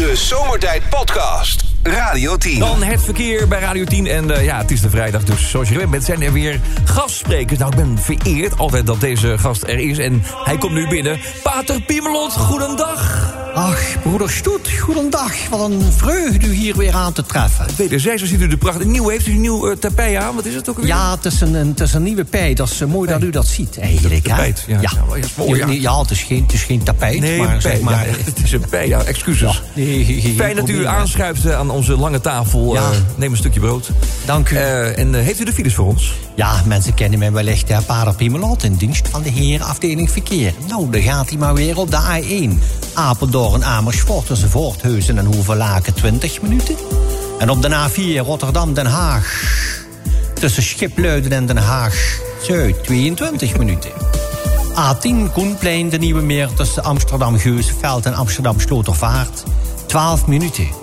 De Zomertijd Podcast. Radio 10. Dan het verkeer bij Radio 10. En eh, ja, het is de vrijdag, dus zoals je gewend bent... zijn er weer gastsprekers. Nou, ik ben vereerd altijd dat deze gast er is. En hij komt nu binnen. Pater Piemelot, goedendag. Ach, broeder Stoet, goedendag. Wat een vreugde u hier weer aan te treffen. Wederzijds ziet u de pracht. Nieuw, heeft u een nieuw uh, tapijt aan? Wat is het ook alweer? Ja, het is een, een, het is een nieuwe pij. Dat is uh, mooi dat u dat ziet, eigenlijk. Tapijt, ja. Ja. Ja, ja, mooi, ja. ja, het, is geen, het is geen tapijt, Nee, maar een zeg pij, maar... ja, het is een pij, ja, excuses. Nee, geen- geen Fijn dat u aanschuift eh, aan onze lange tafel. Ja. Eh, neem een stukje brood. Dank u. Eh, en eh, heeft u de files voor ons? Ja, mensen kennen mij wellicht, hè, Pater Piemelot... in dienst van de heer afdeling verkeer. Nou, dan gaat hij maar weer op de A1. Apeldoorn, Amersfoort, tussen Voortheusen en Hoevelaken 20 minuten. En op de A4 Rotterdam-Den Haag... tussen Schipluiden en Den Haag-Zuid 22 minuten. A10 Koenplein, de Nieuwe Meer... tussen Amsterdam-Geuzenveld en Amsterdam-Slotervaart 12 minuten.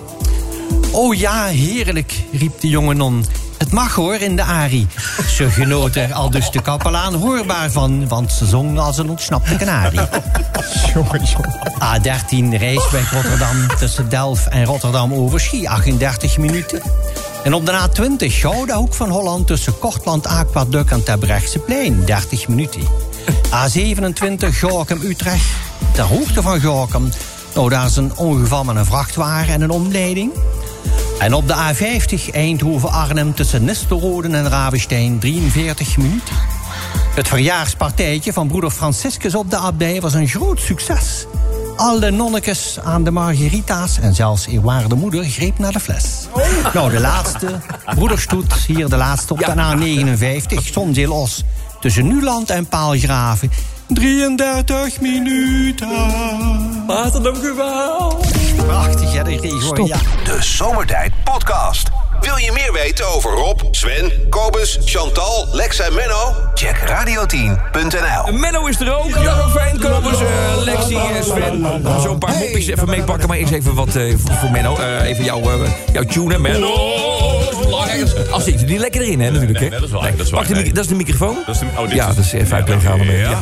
Oh ja, heerlijk, riep de jonge non. Het mag hoor in de Ari. Ze genoot er al dus de kapelaan hoorbaar van, want ze zong als een ontsnapte kanarie. A13 Rijsweg Rotterdam tussen Delft en Rotterdam Overschie 38 minuten. En op de A20 Gouden Hoek van Holland tussen Kortland Aquaduct en Terbrechtseplein 30 minuten. A27 Gorkum Utrecht ter hoogte van Gorkum. Nou, daar is een ongeval met een vrachtwagen en een omleiding. En op de A50 Eindhoven-Arnhem tussen Nistelrooden en Ravenstein 43 minuten. Het verjaarspartijtje van broeder Franciscus op de abdij was een groot succes. Alle nonnekes aan de margarita's en zelfs eerwaarde moeder greep naar de fles. Nou, de laatste, broederstoet, hier de laatste op de A59, Zonzeel-Os. Tussen Nuland en Paalgraven, 33 minuten. Dank u wel. Prachtig, hè, de regio. Ja. De Zomertijd Podcast. Wil je meer weten over Rob, Sven, Kobus, Chantal, Lex en Menno? Check radio10.nl. Menno is er ook. Ook fijn. Kobus, eh, Lexi en Sven. Zo'n paar mopjes even meepakken. Maar eerst even wat eh, voor, Menno. Eh, even jouw, eh, jouw tune, Menno. Belangrijk. Als zit je die lekker erin, hè, natuurlijk. Hè? nee, dat is waar, dat is waar. Pak de, Nee. dat is de microfoon? Dat is de- oh, dit ja, dat is even uitleggen. Ja,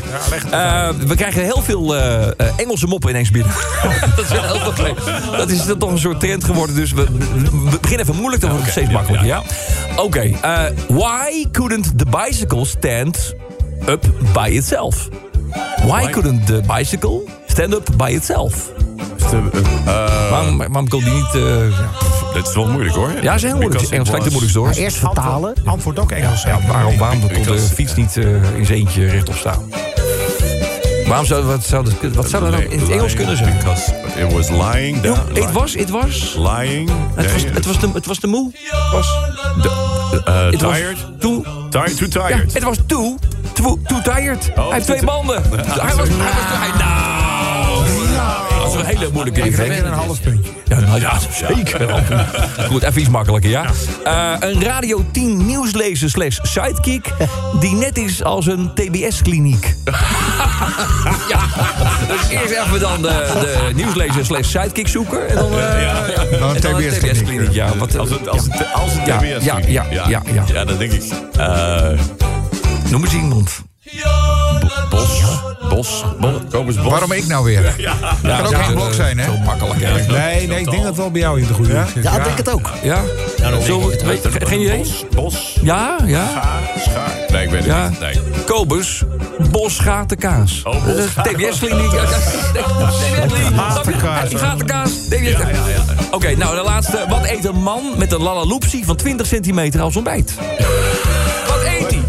Ja. Eh, we krijgen heel veel eh, eh, Engelse moppen ineens binnen. dat is heel veel. Dat is toch een soort trend geworden. Dus we, we beginnen even moeilijk, dan wordt het steeds makkelijker. Ja? Oké. eh, why couldn't the bicycle stand up by itself? Why couldn't the bicycle stand up by itself? waarom, waarom kon die niet... eh, ja. Dit is wel moeilijk hoor. ja, is heel moeilijk. Because Engels it lijkt de was- moeilijkste hoor. Eerst vertalen. Antwoord ook Engels. Ja, waarom, waarom kon de fiets niet eh, in zijn eentje rechtop staan? Waarom zou, wat zou, dat, wat zou dat nou in het Engels kunnen zijn? Because it was lying down. Het was, het was... Lying. Het was, het was, de, het was de moe. Was, de- uh, het was tired. too, Tired. Too ja, tired. het was too, too, too tired. Oh, hij heeft twee banden. hij was, hij was, hij, nou, dat een hele moeilijke Ik even. geef een half puntje. Ja, nou, ja, zeker. Goed, even iets makkelijker, ja. Eh, een Radio 10 nieuwslezer slash sidekick... die net is als een TBS-kliniek. ja, dus eerst even dan de, de nieuwslezer slash sidekick zoeken... en dan, eh, Dan een TBS-kliniek. ja. Wat, Als het, als het, als het Ja, ja, ja, ja, ja. ja, dan denk ik. eh Noem eens iemand. Bos. Bos. Kobus Bos. Waarom ik nou weer? kan ook Ja, geen blok zijn, hè? Zo makkelijk, hè? Nee, nee, ik denk dat het wel bij jou in de goede zit. Ja, ik denk het ook. Ja? Zo, weet, ge- geen idee? Bos. Bos. Ja, ja. Schaar. Schaar. Nee, ik weet het Ja. niet. Nee. Kobus, Bos Gatenkaas. Oh, Bos TBS-kliniek. Gatenkaas. Gatenkaas. TBS. Oké, nou de laatste. Wat eet een man met een lalaloopsie van 20 centimeter als ontbijt? Wat eet hij?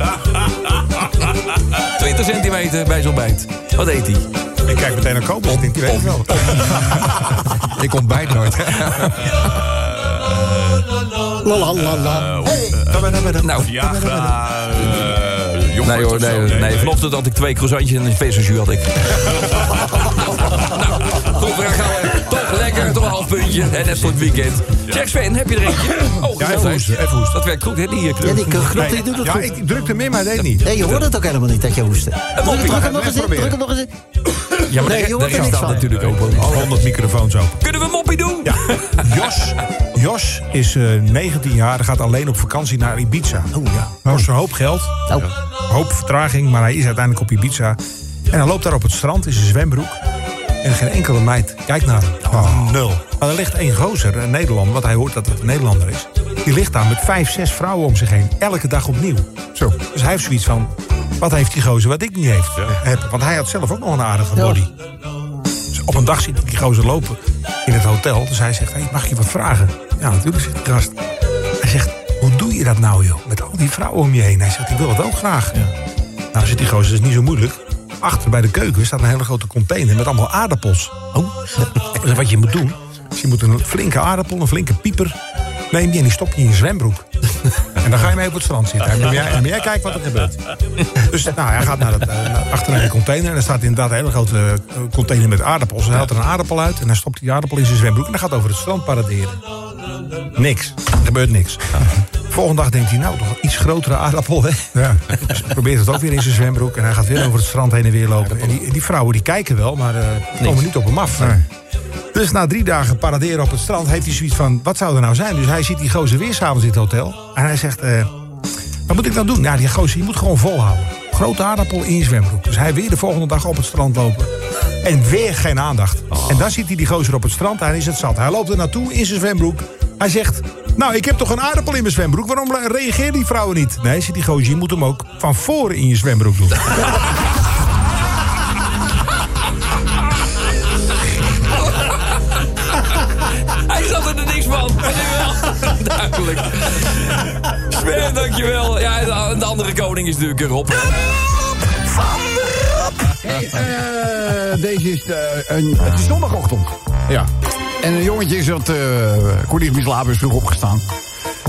20 centimeter bij zijn ontbijt. Wat eet hij? Ik kijk meteen naar Kobus, ik denk, die weet het wel. ik ontbijt nooit. Lalalala. Nou, Viagra. eh, Nee hoor, nee, nee, Vanochtend had ik twee croissantjes en een vezeljus had ik. nou, goed, we gaan lekker, toch een half puntje. En net voor het weekend. Jack Sven, heb je er eentje? Oh, Ja, even hoesten, even hoesten. Dat werkt goed, hè, die eh, knop. Ja, die knop die doet het Ja, goed. ik drukte meer, maar hij deed niet. Nee, je hoort het ook helemaal niet dat je hoestte. Druk, hem nog eens in, druk hem nog eens in. Ja, maar Nee, je de hoort er rest niks staat van. natuurlijk open. 100 microfoons open. Kunnen we moppie doen? Ja, Jos, Jos is eh, 19 jaar, gaat alleen op vakantie naar Ibiza. Oh ja. Nou is een hoop geld, Oh. hoop vertraging, maar hij is uiteindelijk op Ibiza. En hij loopt daar op het strand in zijn zwembroek. En geen enkele meid kijkt naar hem. Oh, nul. Maar er ligt één gozer, een Nederlander, want hij hoort dat het een Nederlander is. Die ligt daar met vijf, zes vrouwen om zich heen. Elke dag opnieuw. Zo. Dus hij heeft zoiets van, wat heeft die gozer wat ik niet heeft, heb? Want hij had zelf ook nog een aardige body. Dus op een dag ziet hij die gozer lopen in het hotel. Dus hij zegt, hey, mag ik je wat vragen? Ja, natuurlijk, zegt de gast. Hij zegt, hoe doe je dat nou, joh? Met al die vrouwen om je heen. Hij zegt, ik wil het ook graag. Nou, zit die gozer, dat is niet zo moeilijk. Achter bij de keuken staat een hele grote container met allemaal aardappels. Oh. Dus wat je moet doen, is je moet een flinke aardappel, een flinke pieper... neem je en die stop je in je zwembroek. En dan ga je mee op het strand zitten. En dan jij, en jij kijkt wat er gebeurt. Dus nou, hij gaat naar het, eh, naar- achter naar de container. En er staat inderdaad een hele grote eh, container met aardappels. Hij haalt er een aardappel uit en hij stopt die aardappel in zijn zwembroek. En dan gaat hij over het strand paraderen. Niks. Er gebeurt niks. Volgende dag denkt hij, nou, toch een iets grotere aardappel, hè? Ja. Dus hij probeert het ook weer in zijn zwembroek. En hij gaat weer over het strand heen en weer lopen. En die, die vrouwen die kijken wel, maar eh, komen niet op hem af. Dus na drie dagen paraderen op het strand heeft hij zoiets van... wat zou er nou zijn? Dus hij ziet die gozer weer s'avonds in het hotel. En hij zegt, eh, wat moet ik dan doen? Ja, die gozer, je moet gewoon volhouden. Grote aardappel in je zwembroek. Dus hij weer de volgende dag op het strand lopen. En weer geen aandacht. En dan ziet hij die gozer op het strand. Hij is het zat. Hij loopt er naartoe in zijn zwembroek. Hij zegt, nou, ik heb toch een aardappel in mijn zwembroek. Waarom reageert die vrouwen niet? Nee, zit die gozer, je moet hem ook van voren in je zwembroek doen. Hij zat er niks van. Maar nu wel. Duidelijk. Sven, dankjewel. Ja, de, de andere koning is natuurlijk Rob. Hey, eh, deze is eh, een, het is zondagochtend. Ja. En een jongetje is wat uh, Cordier is vroeg opgestaan.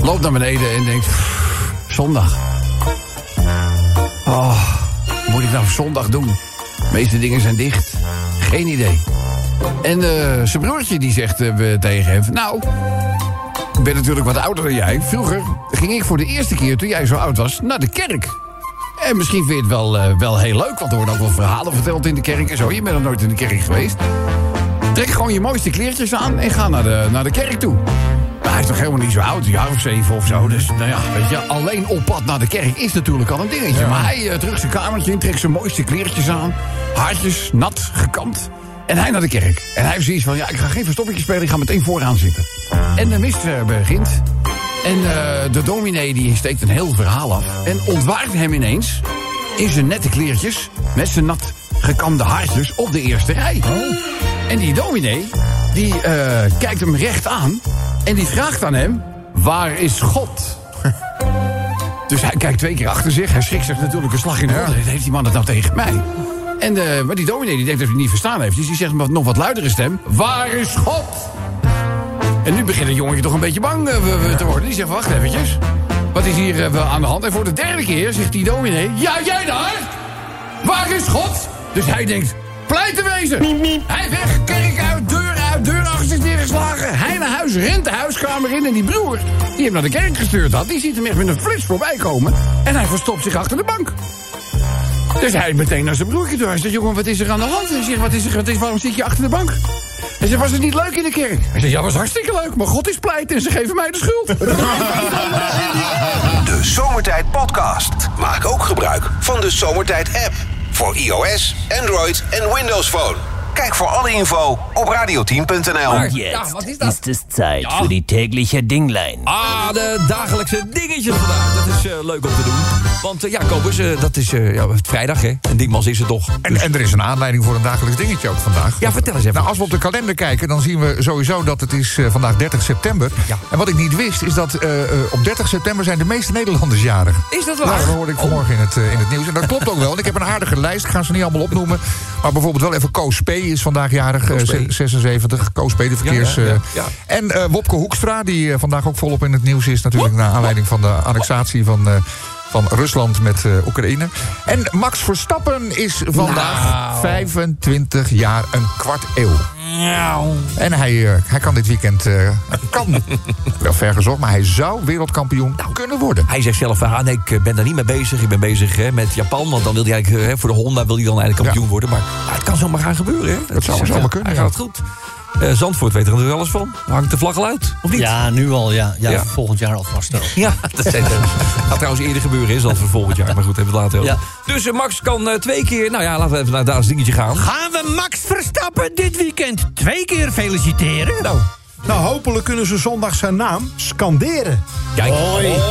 Loopt naar beneden en denkt... "Pff, Zondag. Oh, wat moet ik nou zondag doen? De meeste dingen zijn dicht. Geen idee. En eh, zijn broertje die zegt eh, tegen hem... Nou, ik ben natuurlijk wat ouder dan jij. Vroeger ging ik voor de eerste keer toen jij zo oud was naar de kerk. En misschien vind je het wel, eh, wel heel leuk, want er worden ook wel verhalen verteld in de kerk en zo. Je bent nog nooit in de kerk geweest. Trek gewoon je mooiste kleertjes aan en ga naar de, naar de kerk toe. Maar hij is toch helemaal niet zo oud, een jaar of zeven of zo. Dus nou ja, weet je, alleen op pad naar de kerk is natuurlijk al een dingetje. Maar hij uh, terug zijn kamertje in, trekt zijn mooiste kleertjes aan. Haartjes, nat, gekamd. En hij naar de kerk. En hij heeft zoiets van, ja, ik ga geen verstoppertje spelen, ik ga meteen vooraan zitten. En de mist eh, begint. En eh, de dominee die steekt een heel verhaal af. En ontwaart hem ineens in zijn nette kleertjes... met zijn nat gekamde haartjes op de eerste rij. En die dominee, die eh, kijkt hem recht aan... en die vraagt aan hem, waar is God? dus hij kijkt twee keer achter zich. Hij schrikt zich natuurlijk een slag in de rug. Heeft die man het nou tegen mij? En, eh, maar die dominee die denkt dat hij het niet verstaan heeft. Dus die zegt met nog wat luidere stem... Waar is God? En nu begint het jongetje toch een beetje bang eh, te worden. Die zegt, wacht eventjes. Wat is hier wel aan de hand? En voor de derde keer zegt die dominee... Ja, jij daar? Waar is God? Dus hij denkt, pleit te wezen. Hij weg, kerk uit, deur uit, deur achter zich neergeslagen. Hij naar huis, rent de huiskamer in. En die broer, die hem naar de kerk gestuurd had... die ziet hem echt met een flits voorbij komen. En hij verstopt zich achter de bank. Dus hij meteen naar zijn broertje toe. Hij zegt, jongen, wat is er aan de hand? Hij zegt, wat is er, wat is, waarom zit je achter de bank? Hij zegt, was het niet leuk in de kerk? Hij zegt, ja, was hartstikke leuk, maar God is pleit en ze geven mij de schuld. De Zomertijd Podcast. Maak ook gebruik van de Zomertijd app. Voor iOS, Android en Windows Phone. Kijk voor alle info op radioteam.nl. Ja, Jetzt wat is Zeit Ja. für die tägliche Dinglein. Ah, de dagelijkse dingetjes vandaag. Dat is eh, leuk om te doen. Want eh, ja, Kobus, eh, dat is eh, ja, vrijdag, hè? En Dingmans is het toch. En, en er is een aanleiding voor een dagelijks dingetje ook vandaag. Ja, vertel eens even. Nou, als we op de kalender kijken, dan zien we sowieso dat het is vandaag 30 september. Ja. En wat ik niet wist, is dat op 30 september zijn de meeste Nederlanders jarig. Is dat waar? dat hoorde ik vanmorgen in het, in het nieuws. En dat klopt ook wel. En ik heb een aardige lijst. Ik ga ze niet allemaal opnoemen. Maar bijvoorbeeld wel even Koos P. is vandaag jarig. ze- 76. Koos P. de verkeers... Ja, ja, ja, ja. En eh, Wopke Hoekstra, die vandaag ook volop in het nieuws is. Natuurlijk naar aanleiding van de annexatie van... van Rusland met eh, Oekraïne. En Max Verstappen is vandaag Nou. 25 jaar, een kwart eeuw. En hij, eh, hij kan dit weekend, eh, kan, wel ver gezocht, maar hij zou wereldkampioen kunnen worden. Hij zegt zelf, ah, nee, ik ben daar niet mee bezig. Ik ben bezig hè, met Japan. Want dan wil hij eigenlijk, eh, voor de Honda wil hij dan eigenlijk kampioen Ja. worden. Maar het kan zomaar gaan gebeuren. Hè? Dat zou zomaar kunnen, Hij ja. gaat het goed. Eh, Zandvoort weet er natuurlijk alles van. Hangt de vlag al uit, of niet? Ja, nu al, ja. Ja, Ja. volgend jaar alvast ook. Ja, dat zijn, gaat trouwens eerder gebeuren, is dat voor volgend jaar. Maar goed, hebben we het later over. Ja. Dus eh, Max kan eh, twee keer... Nou ja, laten we even naar Daas dingetje gaan. Gaan we Max Verstappen dit weekend twee keer feliciteren? Nou, Nou, hopelijk kunnen ze zondag zijn naam scanderen. Kijk.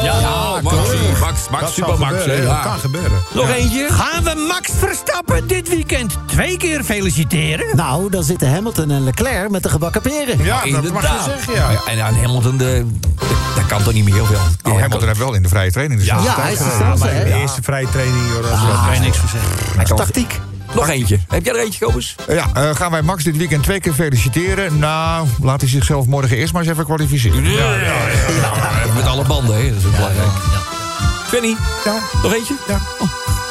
Ja, Max, Max, Max, Dat super Max. gebeuren. Dat kan gebeuren. Nog eentje? Gaan we Max Verstappen dit weekend twee keer feliciteren? Nou, dan zitten Hamilton en Leclerc met de gebakken peren. Ja, dat mag je zeggen, ja. En aan Hamilton, de, dat kan toch niet meer heel veel. Oh, Hamilton heeft wel in de vrije training. Dus Ja, Ja, hij is de de eerste vrije training, joh, dat is Ah, niks voor zeggen. Tactiek. Nog eentje. Heb jij er eentje, Kobus? Ja, eh, gaan wij Max dit weekend twee keer feliciteren? Nou, laat hij zichzelf morgen eerst maar eens even kwalificeren. Met alle banden, hè? Dat is ook belangrijk. Svenny, nog eentje? Ja.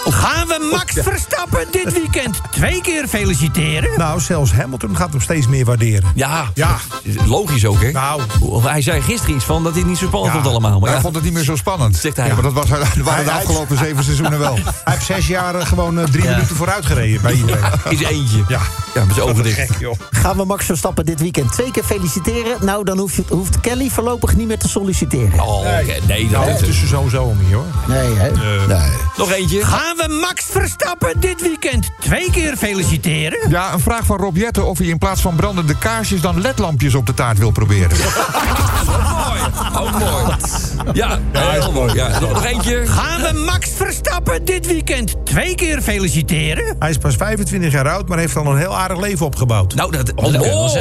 Gaan we Max Verstappen dit weekend twee keer feliciteren? Nou, zelfs Hamilton gaat hem steeds meer waarderen. Ja, Ja. logisch ook, hè? Nou. Hij zei gisteren iets van dat hij het niet zo spannend Ja. vond allemaal. Maar hij ja, vond het niet meer zo spannend. Zegt hij. Ja, maar dat was, dat waren de afgelopen zeven seizoenen wel. Hij heeft zes jaar eh, gewoon eh, drie minuten vooruit gereden bij iedereen. is eentje. Ja. Ja, met zijn ogen dicht. Gek, joh. Gaan we Max Verstappen dit weekend twee keer feliciteren? Nou, dan hoeft, hoeft Kelly voorlopig niet meer te solliciteren. Oh, oké. nee, dat Nou, is het is er sowieso om hier, hoor. Nee, hè? Nog eentje. Gaan we Max Verstappen dit weekend twee keer feliciteren? Ja, een vraag van Rob Jetten of hij in plaats van brandende kaarsjes dan ledlampjes op de taart wil proberen. Ook mooi. Ja, heel mooi. Ja. Nog, nog eentje. Gaan we Max Verstappen dit weekend twee keer feliciteren? Hij is pas 25 jaar oud, maar heeft al een heel aardig leven opgebouwd. Nou, dat... Oh, oh, oh,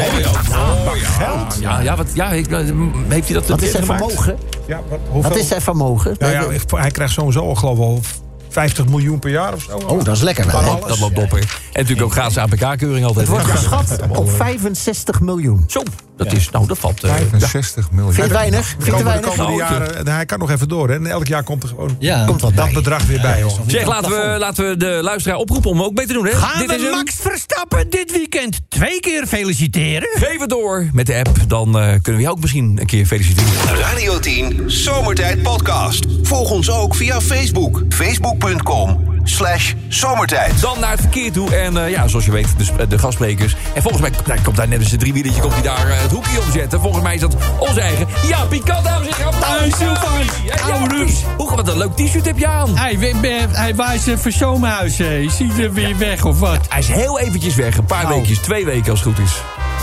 Geld? Ja, ja, wat, ja heeft hij dat Wat is zijn gemaakt? vermogen? Ja, wat, hoeveel? Wat is zijn vermogen? Nou ja, hij krijgt sowieso, geloof ik 50 miljoen per jaar of zo. Oh, dat is lekker wel. Dat loopt op, hè. En natuurlijk ook gratis APK-keuring altijd. Het wordt geschat op 65 miljoen. Zo, dat is... Nou, dat valt... eh, 65 miljoen. Vind je weinig? De Vind je de weinig? komende Nou, jaren, hij kan nog even door. Hè. En elk jaar komt er gewoon Komt wat dat bedrag weer bij. Hoor. Zeg, laten we, laten we de luisteraar oproepen om ook mee te doen, hè? Gaan Dit is we hem. Max Verstappen dit weekend twee keer feliciteren? Geef het door met de app. Dan eh, kunnen we jou ook misschien een keer feliciteren. Radio 10 Zomertijd Podcast. Volg ons ook via Facebook. Facebook.com slash zomertijd. Dan naar het verkeer toe. En eh, ja, zoals je weet, de, de gastsprekers. En volgens mij nou, komt daar net eens een driewielertje komt hij daar eh, het hoekje omzetten. Volgens mij is dat onze eigen Jaapie Kat, dames en heren. Hij. Ja, Oude. Hoe, wat een leuk t-shirt heb je aan. Hij, we- we- hij wijst voor zomerhuis. eh. Is hij er weer weg of wat? Hij is heel eventjes weg. Een paar Oh. weekjes, twee weken als het goed is.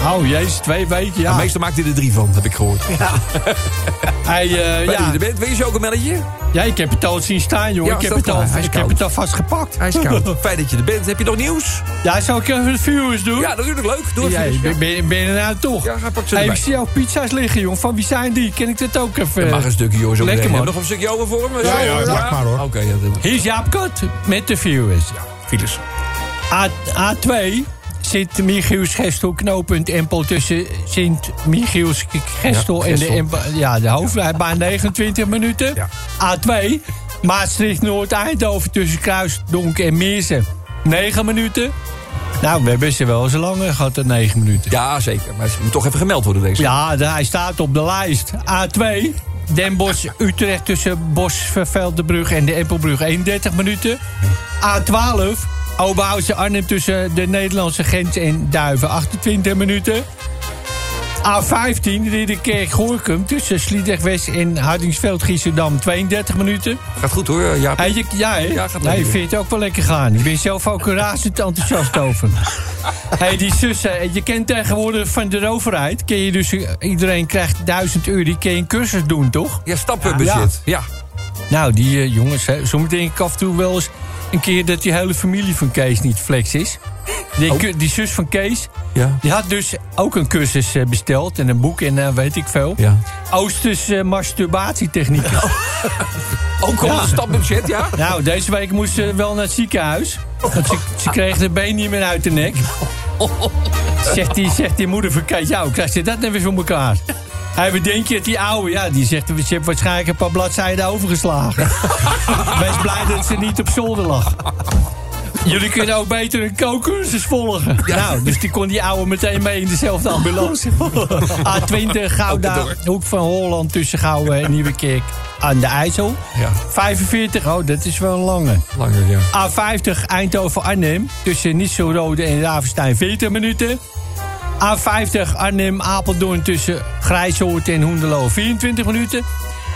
Oh jezus, twee weken, ja. Maar meestal maakt hij er drie van, heb ik gehoord. Hij, eh, Weet je, ja. er bent, wil je chocomelletje? ja, ik heb het al zien staan, joh. Ja, ik heb, het al. Hij is ik heb het al vastgepakt. Hij is koud. Fijn dat je er bent. Heb je nog nieuws? Ja, zou ik even de viewers doen? Ja, natuurlijk leuk. Doe Ja, even. ben, ben, ben je er nou toch? Ja, ga pak ze Hey, erbij. ik zie jouw pizza's liggen, joh. Van wie zijn die? Ken ik dat ook even? Mag een stukje, joh. Zo Lekker, man. Nog een stukje over voor hem? Ja, ja, maak maar, hoor. Oké, ja, dat- Hier is Jaap Kot met de viewers. files. A, A2 zit Michiels Gestel knooppunt Empel tussen Sint Michiels Gestel Ja, en de. Empel. Ja, de hoofdrijbaan 29 minuten. Ja. A2 Maastricht Noord Eindhoven tussen Kruisdonk en Meersen 9 minuten. Nou, we hebben ze wel eens langer gehad dan 9 minuten. Ja, zeker. Maar het moet toch even gemeld worden, deze. Ja, hij staat op de lijst. A2, Den Bosch, Utrecht tussen Bosveldenbrug en de Empelbrug 31 minuten. A12, Oberhausen Arnhem tussen de Nederlandse grens en Duiven 28 minuten. A15, Ridderkerk Goorkum tussen Sliedrecht West en Hardingsveld Giessendam 32 minuten. Gaat goed hoor, ja. Hey, je- ja, hè? Ja, gaat nee, lekker. ik vind het ook wel lekker gaan. Ik ben zelf ook razend enthousiast over. hey, die zussen, eh, je kent tegenwoordig van de overheid... Ken je dus, eh, iedereen krijgt 1000 euro, die kun je een cursus doen, toch? Ja, stappenbudget. Ja. Nou, die eh, jongens, hè, soms denk ik af en toe wel eens... een keer dat die hele familie van Kees niet flex is. Die, ku- die zus van Kees, Ja. die had dus ook een cursus eh, besteld... en een boek en eh, weet ik veel. Ja. Oosters eh, masturbatietechnieken. Ook al Ja. stapbudget, ja? Nou, deze week moest ze wel naar het ziekenhuis. Want ze, ze kreeg de been niet meer uit de nek. Zegt die, zegt die moeder van Kijk, jou, krijg je dat net weer voor elkaar? Hij denk je dat die oude, ja, die zegt, ze heeft waarschijnlijk een paar bladzijden overgeslagen. Wees blij dat ze niet op zolder lag. Jullie kunnen ook beter een kookcursus volgen. Nou, dus die kon die oude meteen mee in dezelfde ambulance. A20 Gouda, hoek van Holland tussen Gouwen en Nieuwekerk aan de IJssel. Ja. 45, oh, dat is wel een lange. Langer, ja. A50 Eindhoven-Arnhem tussen Nisselrode en Ravenstein 40 minuten. A50 Arnhem-Apeldoorn tussen Grijshoort en Hoendelo 24 minuten.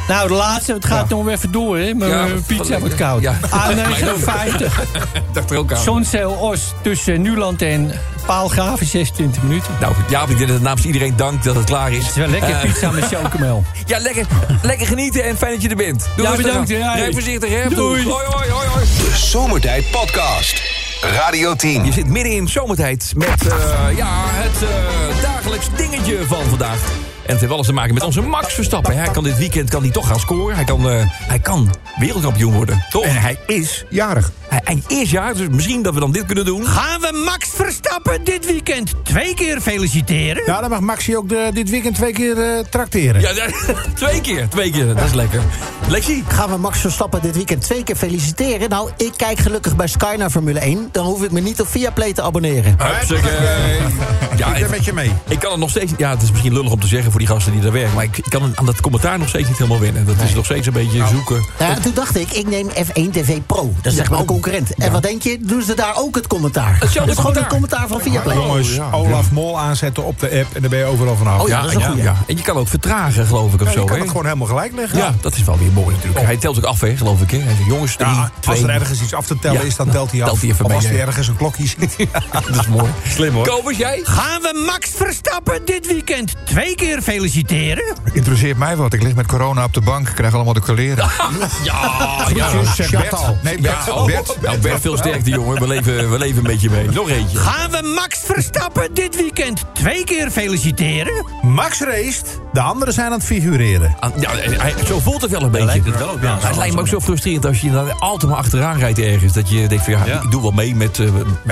Nou, de laatste, het gaat nog even door, hè. Mijn Ja, eh, pizza wordt koud. Ja. A59. dacht er ook aan. Zonzeel Oost tussen Nuland en Paalgraven, 26 minuten. Nou, Jaap, ik denk dat namens iedereen dank dat het klaar is. Het is wel lekker Eh, pizza met chocomel. Ja, lekker, lekker genieten en fijn dat je er bent. Doe Ja, bedankt. Rij voorzichtig, hè. Doei. Hoi, hoi, hoi, hoi. De Zomertijd Podcast. Radio 10. Je zit midden in zomertijd met eh, ja, het eh, dagelijks dingetje van vandaag. En het heeft alles te maken met onze Max Verstappen. Hij kan dit weekend kan hij toch gaan scoren. Hij kan, eh, hij kan wereldkampioen worden, toch? En hij is jarig. Hij, hij is jaar, dus misschien dat we dan dit kunnen doen. Gaan we Max Verstappen dit weekend twee keer feliciteren? Ja, dan mag Maxi ook de, dit weekend twee keer eh tracteren. Ja, ja, twee keer, twee keer. Dat is lekker. Lexi? Gaan we Max Verstappen dit weekend twee keer feliciteren? Nou, ik kijk gelukkig bij Sky naar Formule 1. Dan hoef ik me niet op Viaplay te abonneren. Hupsakee. Ja, ik ben met je mee. Ik kan het nog steeds... Ja, het is misschien lullig om te zeggen voor die gasten die daar werken... maar ik, ik kan aan dat commentaar nog steeds niet helemaal winnen. Dat is nog steeds een beetje zoeken. Nou, ja, toen dacht ik, ik neem F1 TV Pro. Dat is zeg maar de concurrent. En wat denk je? Doen ze daar ook het commentaar? Dat is gewoon commentaar. het commentaar van Viaplay. Jongens, Olaf Mol aanzetten op de app en dan ben je overal vanaf. Oh ja, dat is een ja, goeie. ja. En je kan ook vertragen, geloof ik, of Ja, zo. je kan het gewoon helemaal gelijk leggen. Ja, dat is wel weer mooi natuurlijk. Hij telt ook af, hè, geloof ik. Hè? Hij zegt, jongens, drie, Ja, twee... als er ergens iets af te tellen Ja. is, dan telt hij af. Telt hij even of mee, als er ergens een klokje zit. Dat is mooi. Slim hoor. Kobus, jij? Gaan we Max Verstappen dit weekend twee keer feliciteren? Interesseert mij wat. Ik lig met corona op de bank. Ik krijg allemaal de koleren. Ja, ja. Bert. Nee, Bert. Ja, oh, Bert. Nou, Bert, veel sterkte, jongen. We leven, we leven een beetje mee. Nog eentje. Gaan we Max Verstappen dit weekend twee keer feliciteren? Max raced, de anderen zijn aan het figureren. Ah, Ja, hij, zo voelt het wel een beetje. Lijkt het wel op, ja. Maar het lijkt me ook zo frustrerend als je dan altijd maar achteraan rijdt ergens. Dat je denkt van ja, ik doe wel mee met... eh,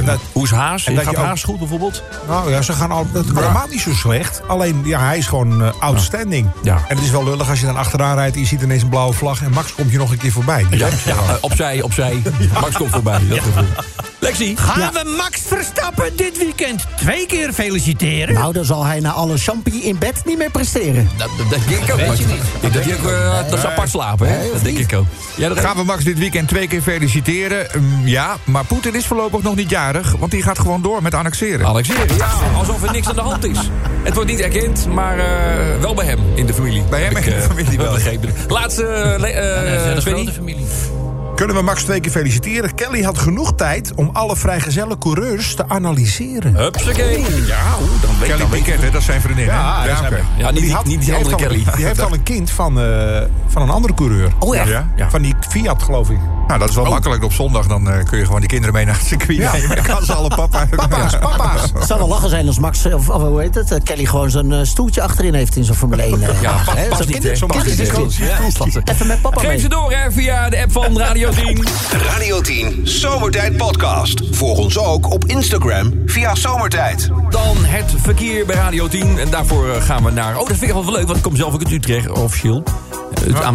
dat- hoe is Haas? en Gaat je ook- Haas goed bijvoorbeeld? Nou ja, ze gaan al, het niet zo slecht. Alleen, ja, hij is gewoon eh, outstanding. Ja. En het is wel lullig als je dan achteraan rijdt... en je ziet ineens een blauwe vlag... en Max komt je nog een keer voorbij. Ja, ja eh, opzij, opzij. Max komt voorbij. Dat gevoel. Lexi? Gaan we Max Verstappen dit weekend twee keer feliciteren? Nou, dan zal hij na alle champie in bed niet meer presteren. Dat, dat denk ik ook. Weet je niet. Ik denk dat, ook, eh, dat ze apart slapen, hè? Nee, Dat denk niet? ik ook. Ja, dat Gaan we Max dit weekend twee keer feliciteren? Mm, ja, maar Poetin is voorlopig nog niet jarig. Want die gaat gewoon door met annexeren. Annexeren, ja. Alsof er niks aan de hand is. Het wordt niet erkend, maar eh, wel bij hem in de familie. Bij hem Heb in de eh, familie wel. begrepen. Laatste, le- eh, Svenny. familie. Kunnen we Max twee keer feliciteren? Kelly had genoeg tijd om alle vrijgezelle coureurs te analyseren. Hupsakee. Ja, dan weet Kelly dan hè, dat is zijn vriendin. hè? Ja, oké. Ja, niet, die, had- niet die, die andere al- Kelly. Die heeft al een kind van, eh, van een andere coureur. Oh? Ja. Van die Fiat, geloof ik. Nou, dat is wel makkelijk. Op zondag dan eh, kun je gewoon die kinderen mee naar het circuit Ja. nemen. Dan kan ze alle papa. Papa's, papa's. Het zou wel lachen zijn als Max, of, of hoe heet het, eh, Kelly gewoon zo'n eh, stoeltje achterin heeft in zo'n Formule 1. eh, Ja, Zo'n niet, kinder- zo'n. Even met papa Geef mee. ze door hè, via de app van Radio 10. Radio 10 Zomertijd Podcast. Volg ons ook op Instagram via Zomertijd. Dan het verkeer bij Radio 10. En daarvoor gaan we naar... Oh, dat vind ik wel leuk, want ik kom zelf ook uit Utrecht, officieel.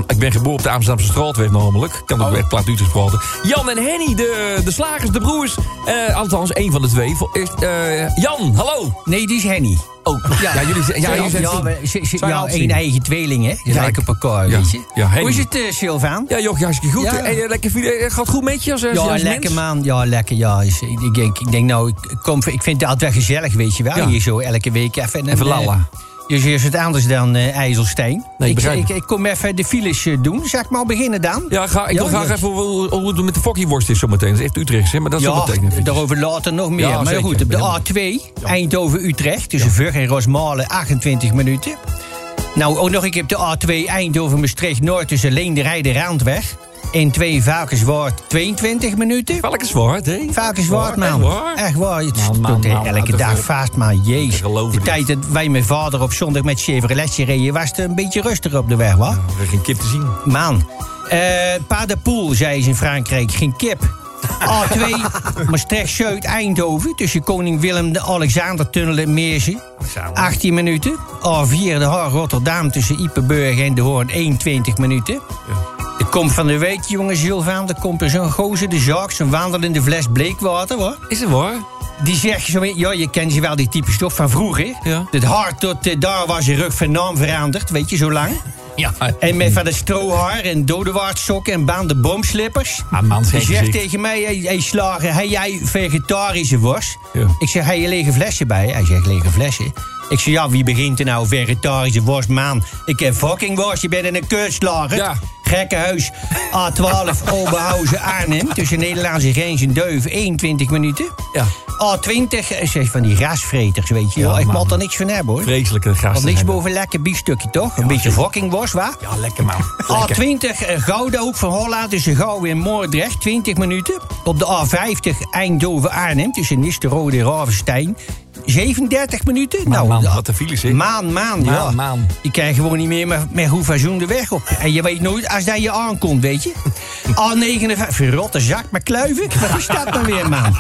Ik ben geboren op de Amsterdamse Straatweg namelijk. Ik kan ook bij het Plaat Utrecht praten. Jan en Henny, de, de slagers, de broers. Eh, althans, één van de twee. Eh, Jan, hallo. Nee, die is Henny. Oh, ja, jullie zijn... Ja, jullie zijn ja, we- één eigen tweeling, hè? Die lijken op elkaar, weet je. ja. Hoe is het, uh, Sylvaan? ja, joh, hartstikke goed. Ja. En, eh, lekker, gaat goed met je als, als, Ja, als lekker man. Ja, lekker. Ja. Ik, ik, denk, ik denk nou, ik, kom, ik vind het altijd wel gezellig, weet je wel. Hier zo elke week even... Even lalla. Dus is het anders dan eh, IJsselstein. Nee, ik, ik, ik. ik kom even de files eh, doen. Zal ik maar beginnen dan? Ja, ga, ik wil Ja, graag ja. even hoe, hoe het met de fokkieworst is zometeen. Dat is echt Utrechts, hè? Maar dat is Ja, meteen even. daarover later nog meer. Ja, maar zeker. goed, op de Ja. A2, Eindhoven-Utrecht, tussen Vug en Rosmalen, 28 minuten. Nou, ook nog een keer op de A2 Eindhoven-Maastricht-Noord tussen Leenderij de Randweg. En 2 Valkenswaard, 22 minuten. Zwart, hè? Valkenswaard, Echt man. waar? Echt waar. Het Man, man, stond man, elke dag vast, man. Jezus. De het tijd dat wij mijn vader op zondag met Chevroletje reden... was het een beetje rustiger op de weg, hoor. Er geen kip te zien. Man. Eh Pas de Poel, zei ze in Frankrijk. Geen kip. A2, Maastricht Zuid, Eindhoven. Tussen Koning Willem de Alexandertunnel en Meersen. 18 minuten. A4, de Haag Rotterdam. Tussen Ipenburg en De Hoorn. 21 minuten. De komt van de week, jongens, Sylvaan. Er komt er zo'n gozer, de zaak. Zo'n wandelende fles bleekwater, hoor. Is het waar? Die zegt zo, ja, je kent ze wel, die type stof van vroeger. Ja. Het hart tot eh, daar was je rug van naam veranderd, weet je, zo lang. Ja. En met van de strohaar en dodewaardsokken en baande boomslippers. Ah, man, Die geen zegt tegen mij, hey, hey slager, heb jij vegetarische worst? Ja. Ik zeg, heb je lege flesje bij? Hij zegt, lege flesje. Ik zei, ja, wie begint er nou? Vegetarische worst, man. Ik heb fucking worst, je bent in een kutslager. Ja. Gekkenhuis, A12, Oberhausen, Arnhem. Tussen Nederlandse grens en Duif, 21 minuten. Ja. A20, eh, zeg van die grasvreters, weet je wel. Ik moet er niks van hebben, hoor. Vreselijke gasten. Want niks boven lekker biefstukje, toch? Een beetje fucking worst, waar? Ja, lekker man. Lekker. A20 eh, Gouda, ook van Holland, tussen Gouwen en Moordrecht, 20 minuten. Op de A50 Eindhoven-Arnhem, tussen Nisterode en Ravenstein, 37 minuten. Man, man, dat- wat een files, hè? Maan, maan, ja. Maan, maan. Je krijgt gewoon niet meer met, met hoefazoen de weg op. En je weet nooit als dat je aankomt, weet je. A59, verrotte zak met kluivik. Wat is dat nou weer, man?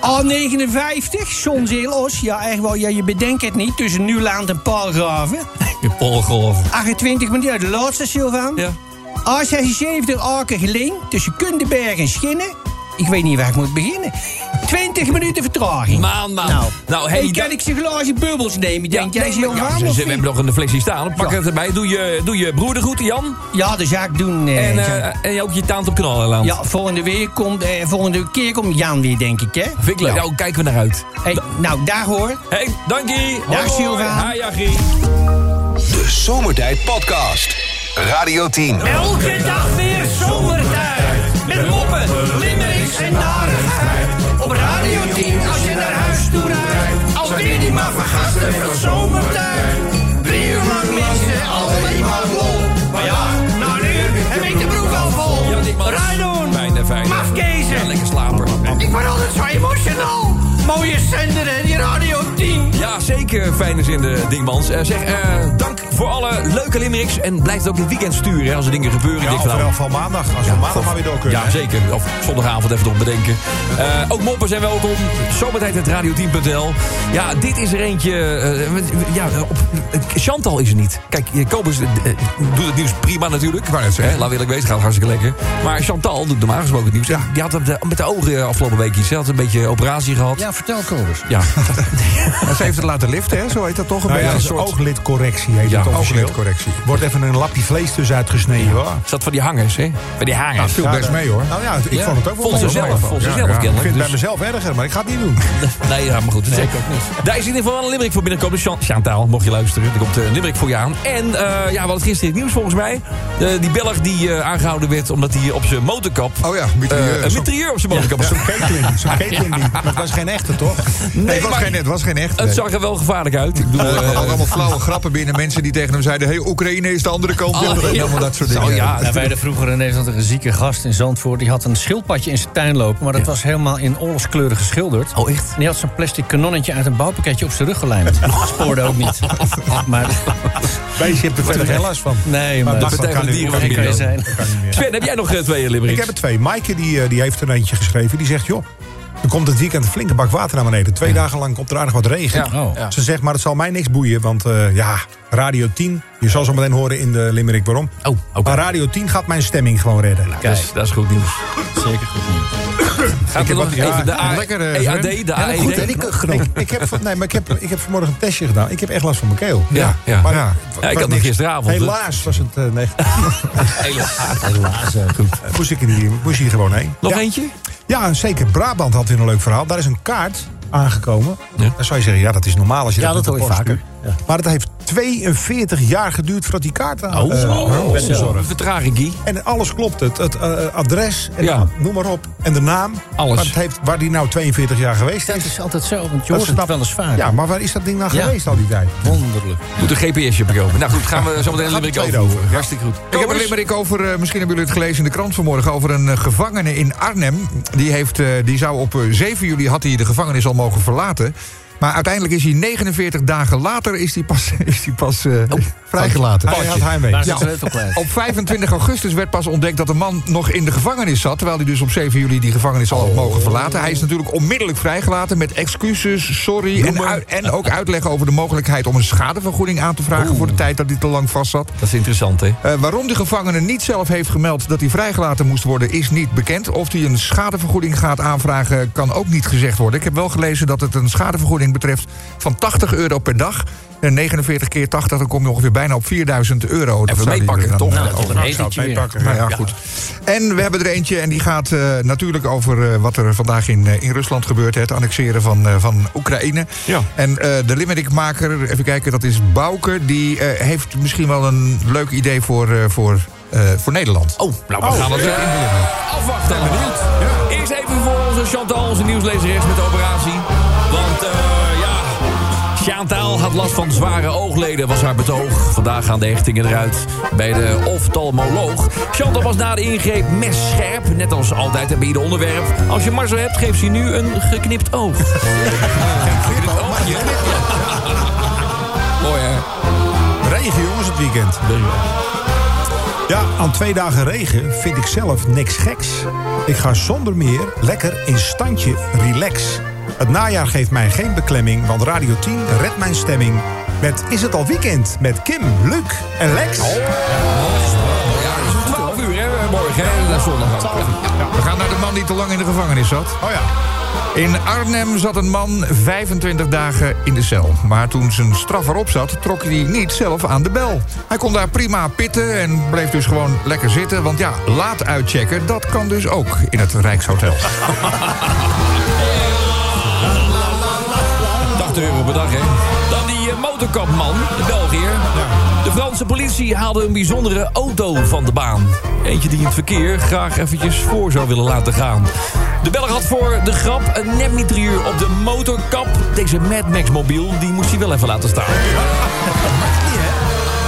A59, Zonzeel-Os. Ja, echt wel, ja, je bedenkt het niet. Tussen Nieuwland en Paalgraven. Je polgolf. 28 minuten de laatste, Sylvaan. Ja. A76 Aken-Geleen, tussen Kundenberg en Schinnen. Ik weet niet waar ik moet beginnen. 20 minuten vertraging. Maan, man. Nou, Nou, hey, kan ik ze glazen bubbels nemen? Denk jij, nee, Sylvaan? ja, ze- we hebben nog een flesje staan. Pak Ja. het erbij. Doe je, doe je broer de groeten, Jan. Ja, dat zou ik doen. eh, En, eh, en ook je taant op kanalenland. ja, volgende, week komt, eh, volgende keer komt Jan weer, denk ik, hè? Vind ik leuk. Ja. Nou, kijken we naar uit. Hey, nou, daar hoor. Hey, dankie. Dag, Hoi, hoi. Hi. De Zomertijd Podcast. Radio 10. Elke dag weer zomertijd. Met moppen, limmerings en narigheid. Op Radio 10 als je naar huis toe rijdt. Alweer die maar vergasten van. Drie uur lang mensen, alleen maar lol. Maar ja, na een uur heb ik de broek al vol. Rijdoen, eh, mafkezen. Ja, lekker slaper. Ik word altijd zo emotional. Mooie zender, hè, die Radio 10. Ja, zeker. Fijne zin, de Dingmans. Eh, zeg, eh, dank voor alle leuke limericks. En blijf het ook dit weekend sturen hè, als er dingen gebeuren. Ja, Ik of in van, maandag. Als we maandag maar weer door kunnen. Ja, hè? zeker. Of zondagavond even nog bedenken. Eh, ook moppen zijn welkom. Zomertijd het radio10.nl. Ja, dit is er eentje. eh, ja, op, Chantal is er niet. Kijk, eh, Kobus doet het nieuws prima natuurlijk. net zeggen. Hè, Laat eerlijk wezen, gaat hartstikke lekker. Maar Chantal doet normaal gesproken het nieuws. Die had het, met de ogen afgelopen week iets. Ze had een beetje operatie gehad. Ja, vertel Kobus. Ja, En ze heeft het laten liften, hè? Zo heet dat toch? Een Nou ja, beetje een soort ooglidcorrectie heet Ja, het officieel. ooglidcorrectie. Wordt even een lapje vlees tussen uitgesneden. hoor. zat van die hangers, hè? Van die hangers. viel Ja, best dat- mee, hoor. Nou ja, ik vond het ook wel Vond ze mee. zelf, vond ze Ja, zelf ja. Ik vind het bij Dus- mezelf erger, maar ik ga het niet doen. Nee, ja, maar goed. Ik ook niet. Daar is in ieder geval wel een limerick voor binnenkomen. Chan- Chantaal, mocht je luisteren. Er komt eh, een limerick voor je aan. En eh, ja, we hadden gisteren in het nieuws volgens mij. Eh, die Belg die eh, aangehouden werd omdat hij op zijn motorkap... Oh ja, mitrailleur. een mitrailleur op zijn motorkap had. Zo'n Caitlin, zo'n Caitlin dat was geen echte, toch? Nee, het was, maar geen, het was geen echt. Het nee. zag er wel gevaarlijk uit. Ik bedoel, allemaal flauwe grappen binnen. Mensen die tegen hem zeiden... hey, Oekraïne is de andere kant. Oh, en ja. allemaal dat soort dingen. ja. Ja, wij hadden vroeger in Nederland een zieke gast in Zandvoort. Die had een schildpadje in zijn tuin lopen. Maar dat was helemaal in oorlogskleuren geschilderd. Oh, echt? En die had zo'n plastic kanonnetje uit een bouwpakketje op zijn rug gelijmd. Spoorde ook niet. Maar Beestje hebt er verder geen last van. nee, maar dat kan de niet. Binnen. zijn. meer. Sven, heb jij nog eh, twee limericks? Ik heb er twee. Maaike die, eh, die heeft er eentje geschreven. Die zegt, joh, er komt het weekend een flinke bak water naar beneden. Twee dagen lang komt er aardig wat regen. Ja. Oh. Ja. Ze zegt, maar het zal mij niks boeien. Want eh, ja, Radio 10, je zal zo meteen horen in de limerick waarom. Oh, oké. Maar Radio 10 gaat mijn stemming gewoon redden. Dat is, dat is goed nieuws. Zeker goed nieuws. Gaat er nog ja, even de A- lekker, eh, EAD, Sven. de AED? Goed, hè, die kuchknop. Ik, ik, heb, nee, maar ik, heb, ik heb vanmorgen een testje gedaan. Ik heb echt last van mijn keel. Ja, ja. Maar, Ja. ik had het niks. gisteravond. Helaas was het uh, negatief. Helaas. Goed. moest ik hier, moest hier gewoon heen. Nog ja. eentje? Ja, zeker. Brabant had weer een leuk verhaal. Daar is een kaart aangekomen. Ja. Dan zou je zeggen, ja, dat is normaal als je Ja, dat, dat hoor je vaker. stuurt. Maar het heeft 42 jaar geduurd voordat die kaart aan Oh, eh, oh, een vertraging. En alles klopt. Het, het eh, adres, en Ja. noem maar op. En de naam. Alles. Maar het heeft, waar die nou 42 jaar geweest Dat is. is altijd zo, want je Dat snap- wel eens vaak. Ja, maar waar is dat ding nou Ja. geweest al die tijd? Wonderlijk. Moet een GPSje bekomen. Nou goed, gaan we zo meteen een limerick de over. over. Hartstikke goed. Ik heb een limerick over, misschien hebben jullie het gelezen in de krant vanmorgen... over een gevangene in Arnhem. Die, heeft, die zou op eh, 7 juli had hij de gevangenis al mogen verlaten. Maar uiteindelijk is hij 49 dagen later is hij pas, is hij pas eh, vrijgelaten. Hij had heimwee. Ja. Op 25 augustus werd pas ontdekt dat de man nog in de gevangenis zat... terwijl hij dus op 7 juli die gevangenis al had mogen verlaten. Hij is natuurlijk onmiddellijk vrijgelaten met excuses, sorry... En ook uitleg over de mogelijkheid om een schadevergoeding aan te vragen... voor de tijd dat hij te lang vast zat. Dat is interessant, hè? Eh, waarom de gevangene niet zelf heeft gemeld dat hij vrijgelaten moest worden, is niet bekend. Of hij een schadevergoeding gaat aanvragen, kan ook niet gezegd worden. Ik heb wel gelezen dat het een schadevergoeding betreft van 80 euro per dag. Eh, 49 keer 80, dan kom je ongeveer bijna op 4000 euro. Dat Even meepakken, dan, toch? eh, Nou, over- een. Nou ja, goed. En we hebben er eentje en die gaat eh, natuurlijk over eh, wat er vandaag in, in Rusland gebeurt. hè, Het annexeren van, eh, van Oekraïne. Ja. En eh, de limerickmaker, even kijken, dat is Bouke. Die eh, heeft misschien wel een leuk idee voor, eh, voor, eh, voor Nederland. Oh, nou, we gaan het ja, eh, in de limerick. afwachten. Eerst even voor onze Chantal, onze nieuwslezeres met de operatie. Want, Chantal had last van zware oogleden, was haar betoog. Vandaag gaan de hechtingen eruit bij de oftalmoloog. Chantal was na de ingreep messcherp, net als altijd en bij ieder onderwerp. Als je mazzel hebt, geeft ze nu een geknipt oog. Geknipt oogje. Mooi, hè? Regen, jongens, het weekend. Ja, aan twee dagen regen vind ik zelf niks geks. Ik ga zonder meer lekker in standje relax. Het najaar geeft mij geen beklemming, want Radio 10 redt mijn stemming. Met Is het al weekend? Met Kim, Luc en Lex. Ja, het is 12 uur, hè, morgen, hè? Dat is zondag. We gaan naar de man die te lang in de gevangenis zat. Oh ja. In Arnhem zat een man 25 dagen in de cel. Maar toen zijn straf erop zat, trok hij niet zelf aan de bel. Hij kon daar prima pitten en bleef dus gewoon lekker zitten. Want ja, laat uitchecken, dat kan dus ook in het Rijkshotel. 80 euro per dag, hè? Dan die eh, motorkapman, de Belgiër. De Franse politie haalde een bijzondere auto van de baan. Eentje die in het verkeer graag eventjes voor zou willen laten gaan. De Belg had voor de grap een nepmitrailleur op de motorkap. Deze Mad Max mobiel, die moest hij wel even laten staan.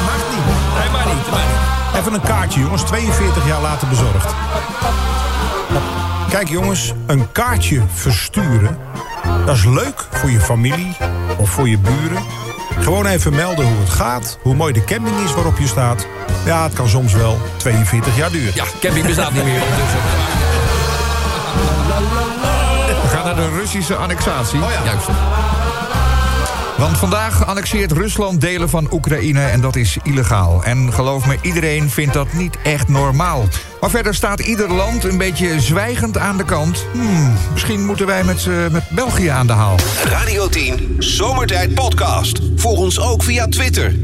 Mag niet. Nee, maar niet, maar niet. Even een kaartje, jongens. 42 jaar later bezorgd. Kijk, jongens. Een kaartje versturen. Dat is leuk voor je familie of voor je buren. Gewoon even melden hoe het gaat. Hoe mooi de camping is waarop je staat. Ja, het kan soms wel 42 jaar duren. Ja, camping bestaat niet meer. ondertussen. We gaan naar de Russische annexatie. Oh ja. Juist. Want vandaag annexeert Rusland delen van Oekraïne en dat is illegaal. En geloof me, iedereen vindt dat niet echt normaal. Maar verder staat ieder land een beetje zwijgend aan de kant. Hmm, misschien moeten wij met, eh, met België aan de haal. Radio 10 Zomertijd Podcast. Volg ons ook via Twitter.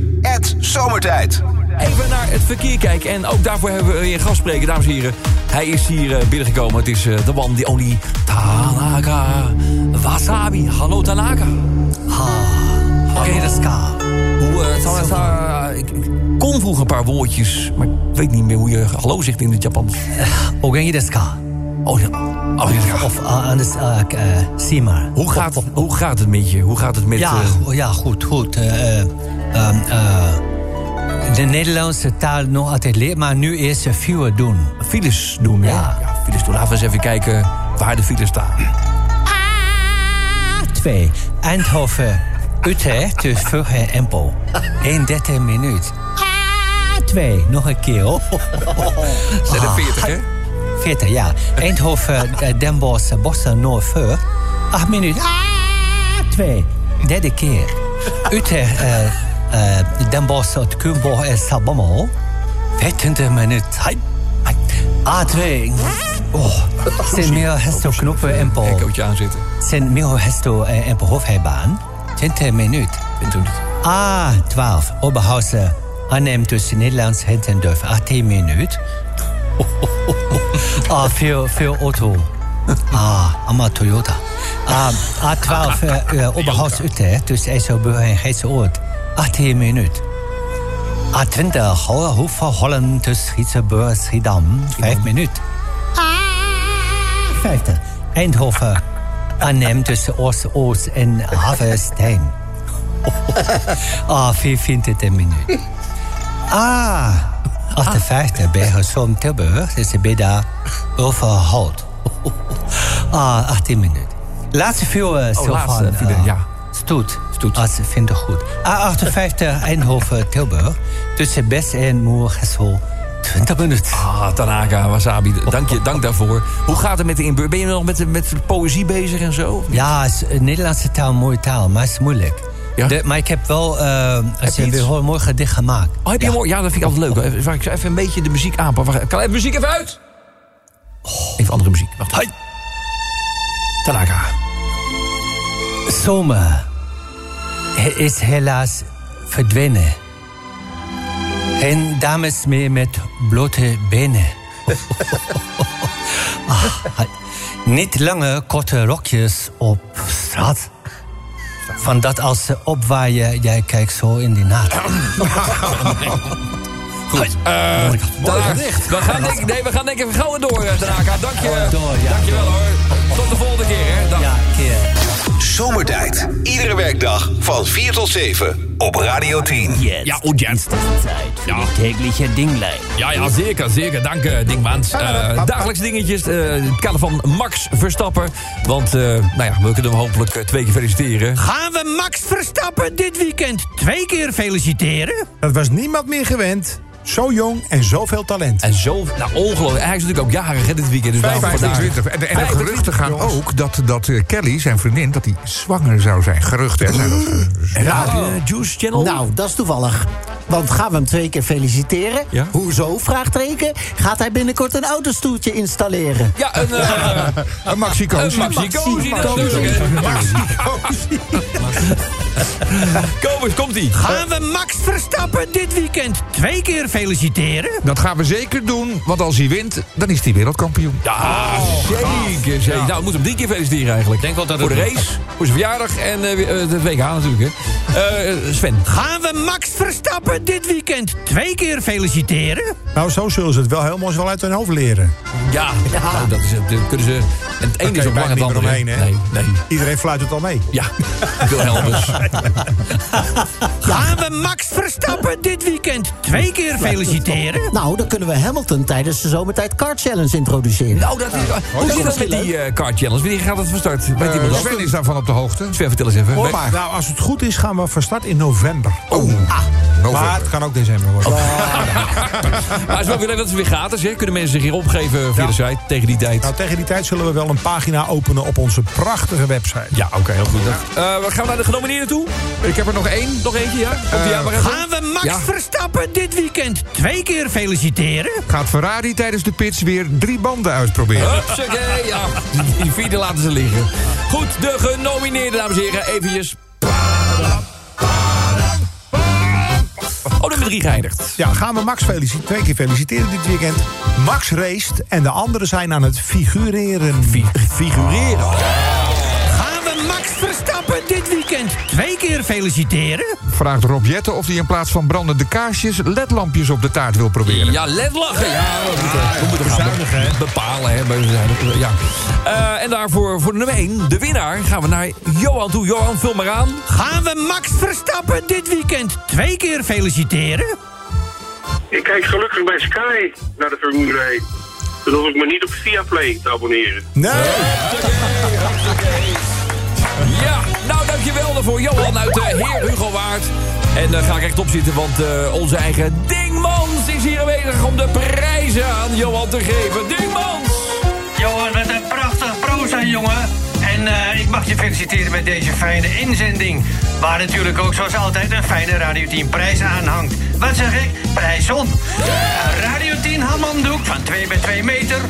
Zomertijd. Even naar het verkeer kijken. En ook daarvoor hebben we weer een gastspreker, dames en heren. Hij is hier eh, binnengekomen. Het is de one, the only Tanaka Wasabi. Hallo Tanaka. Oké, dat is ka. Hoe, eh, ik, ik kon vroeger een paar woordjes, maar ik weet niet meer hoe je hallo zegt in het Japans. Ogengi desu ka? Oh, ja. oh ja. Of uh, anders, uh, uh, zie maar. Hoe, gaat, hoe gaat het met je? Hoe gaat het met... Ja, eh, ja goed, goed. Eh, ehm, eh, de Nederlandse taal nog altijd leert, maar nu eerst uh, veel doen. files doen, hè? Ja. ja. Files doen. Laten we eens even kijken waar de files staan. Twee. Eindhoven, Utrecht, dus Vugge Empel. 31 minuut. Twee. Nog een keer. Zijn er 40, hè? 40, ja. Eindhoven, eh, Den Bosch, Boston, Noord-Veur. 8 minuten. Twee. Derde keer. Utrecht, eh, eh, Den Bosch, Kumbo en Sabommel. 25 minuten. Hai. Hai. A2. Oh. Zijn meer hesto knoppen en po. Echootje aanzitten. Zijn meer hesto eh, en po hoofdheibaan. 20 minuten. A12. Oberhausen. Arnhem tussen Nederlands Hent en Durf. 18 minuten. Ah, veel, veel auto. Ah, allemaal Toyota. Ah, A12, uh, uh, Oberhaus Utrecht, tussen IJsselburg en Geitseoord. 18 minuten. A20, Hoef van Holland, tussen Schietsenburg en Schiedam. 5 minuten. 50. Eindhoven, Arnhem, tussen Oost-Oost en Havenstein. Ah, 24 minuten. Ah, 58 bij Gezond Tilburg. Dus ik ben daar overhoud. Ah, 18 minuten. Laatste veel uh, van... eh, ja. Stoet. Stoet. Als ze vinden goed. A58 Eindhoven Tilburg. Tussen Best en Moergesel. 20 minuten. Ah, Tanaka, Wasabi, dank, je, dank daarvoor. Hoe gaat het met de inbeur? Ben je nog met, met poëzie bezig en zo? Ja, is, uh, Nederlandse taal een mooie taal, maar het is moeilijk. Ja? De, maar ik heb wel uh, als je je iets? weer hoort, mooi gedicht gemaakt. Oh, heb je ja. mooi? Ja, dat vind ik altijd leuk. Even, ik zou even een beetje de muziek aanpakken. Kan even muziek even uit? Even andere muziek. Wacht. Hoi. Tanaka. Zomer is helaas verdwenen. Geen dames meer met blote benen. Ah, niet lange, korte rokjes op straat. Van dat als ze opwaaien, jij kijkt zo in die naad. Goed. Daar- we gaan denk, nee, we gaan denk ik even gauw door, eh, Tanaka. Dank je. door, ja. Dankjewel hoor. Tot de volgende keer, hè. Ja, keer. Zomertijd. Iedere werkdag van 4 tot 7 op Radio 10. Ja, und jetzt. Tijd voor de tägliche Dinglijn. Ja, ja, zeker, zeker. Dank, eh, Dingmans. Eh dagelijks dingetjes. eh, in het kader van Max Verstappen. Want, eh, nou ja, we kunnen hem hopelijk eh, twee keer feliciteren. Gaan we Max Verstappen dit weekend twee keer feliciteren? Dat was niemand meer gewend. Zo jong en zoveel talent. En zo, nou ongelooflijk. Hij is natuurlijk ook jarig hè, dit weekend. Dus daarom vandaag... 25. En, de- en de 25, geruchten gaan jongens. ook dat, dat eh, Kelly, zijn vriendin, dat hij zwanger zou zijn. Geruchten, hè? Zijn dat, een Juice Channel? Nou, dat is toevallig. Want gaan we hem twee keer feliciteren? Ja? Hoezo? Vraagteken. Gaat hij binnenkort een autostoeltje installeren? Ja, een, eh een Maxi een Maxi. Kom eens, komt-ie. Gaan we Max Verstappen dit weekend twee keer feliciteren? Dat gaan we zeker doen, want als hij wint, dan is hij wereldkampioen. Ja, zeker, zeker. Nou, we moeten hem drie keer feliciteren eigenlijk. Denk wel dat Voor de race, voor zijn verjaardag en eh, eh, het WK natuurlijk. Hè. Eh, Sven. Gaan we Max Verstappen dit weekend twee keer feliciteren? Nou, zo zullen ze het wel helemaal wel uit hun hoofd leren. Ja, nou, dat is het. Dat kunnen ze. En het ene is je op bijna lang het niet meer andere. omheen, hè? Nee, nee. Iedereen fluit het al mee. Ja, Wilhelmus. Gaan we Max Verstappen dit weekend twee keer feliciteren? Nou, dan kunnen we Hamilton tijdens de zomertijd Car Challenge introduceren. Nou, dat is, hoe zit dat met die eh card challenge? Wanneer gaat dat van start? Eh, dat? Sven is daarvan op de hoogte. Sven, vertel eens even. Hoor Weet- maar. Nou, als het goed is, gaan we van start in november. Oh, Maar het kan ook december worden. Maar het is wel weer dat het weer gratis hè? Kunnen mensen zich hier opgeven via de site tegen die tijd? Nou, tegen die tijd zullen we wel een pagina openen op onze prachtige website. Ja, oké, heel goed. Eh, we gaan naar de genomineerden toe. Ik heb er nog één. Nog eentje, ja? Gaan we Max Ja. Verstappen dit weekend twee keer feliciteren? Gaat Ferrari tijdens de pits weer drie banden uitproberen. Hupsakee, ja. Die- vierde laten ze liggen. Goed, de genomineerden, dames en heren. Eventjes. Oh, nummer drie geëindigd. Ja, gaan we Max feliciteren, twee keer feliciteren dit weekend. Max raced en de anderen zijn aan het figureren. Figureren. Dit weekend twee keer feliciteren? Vraagt Rob Jetten of hij in plaats van brandende kaarsjes... ledlampjes op de taart wil proberen. Ja, let lachen. Ja, we moeten, gaan be- bepalen. Hè, ja. Eh, en daarvoor voor nummer 1, de winnaar, gaan we naar Johan toe. Johan, vul maar aan. Gaan we Max Verstappen dit weekend twee keer feliciteren? Ik kijk gelukkig bij Sky naar de Formule 1. Dus hoef ik me niet op Viaplay te abonneren. Nee! Nou daarvoor. Johan uit de Heer Hugo Waard. En daar ga ik echt op zitten, want eh, onze eigen Dingmans is hier aanwezig om de prijzen aan Johan te geven. Dingmans! Johan, wat een prachtig proza, jongen. En eh, ik mag je feliciteren met deze fijne inzending. Waar natuurlijk ook zoals altijd een fijne Radio 10 prijs aan hangt. Wat zeg ik? Prijzon. Een Radio 10 handdoek van 2 bij 2 meter.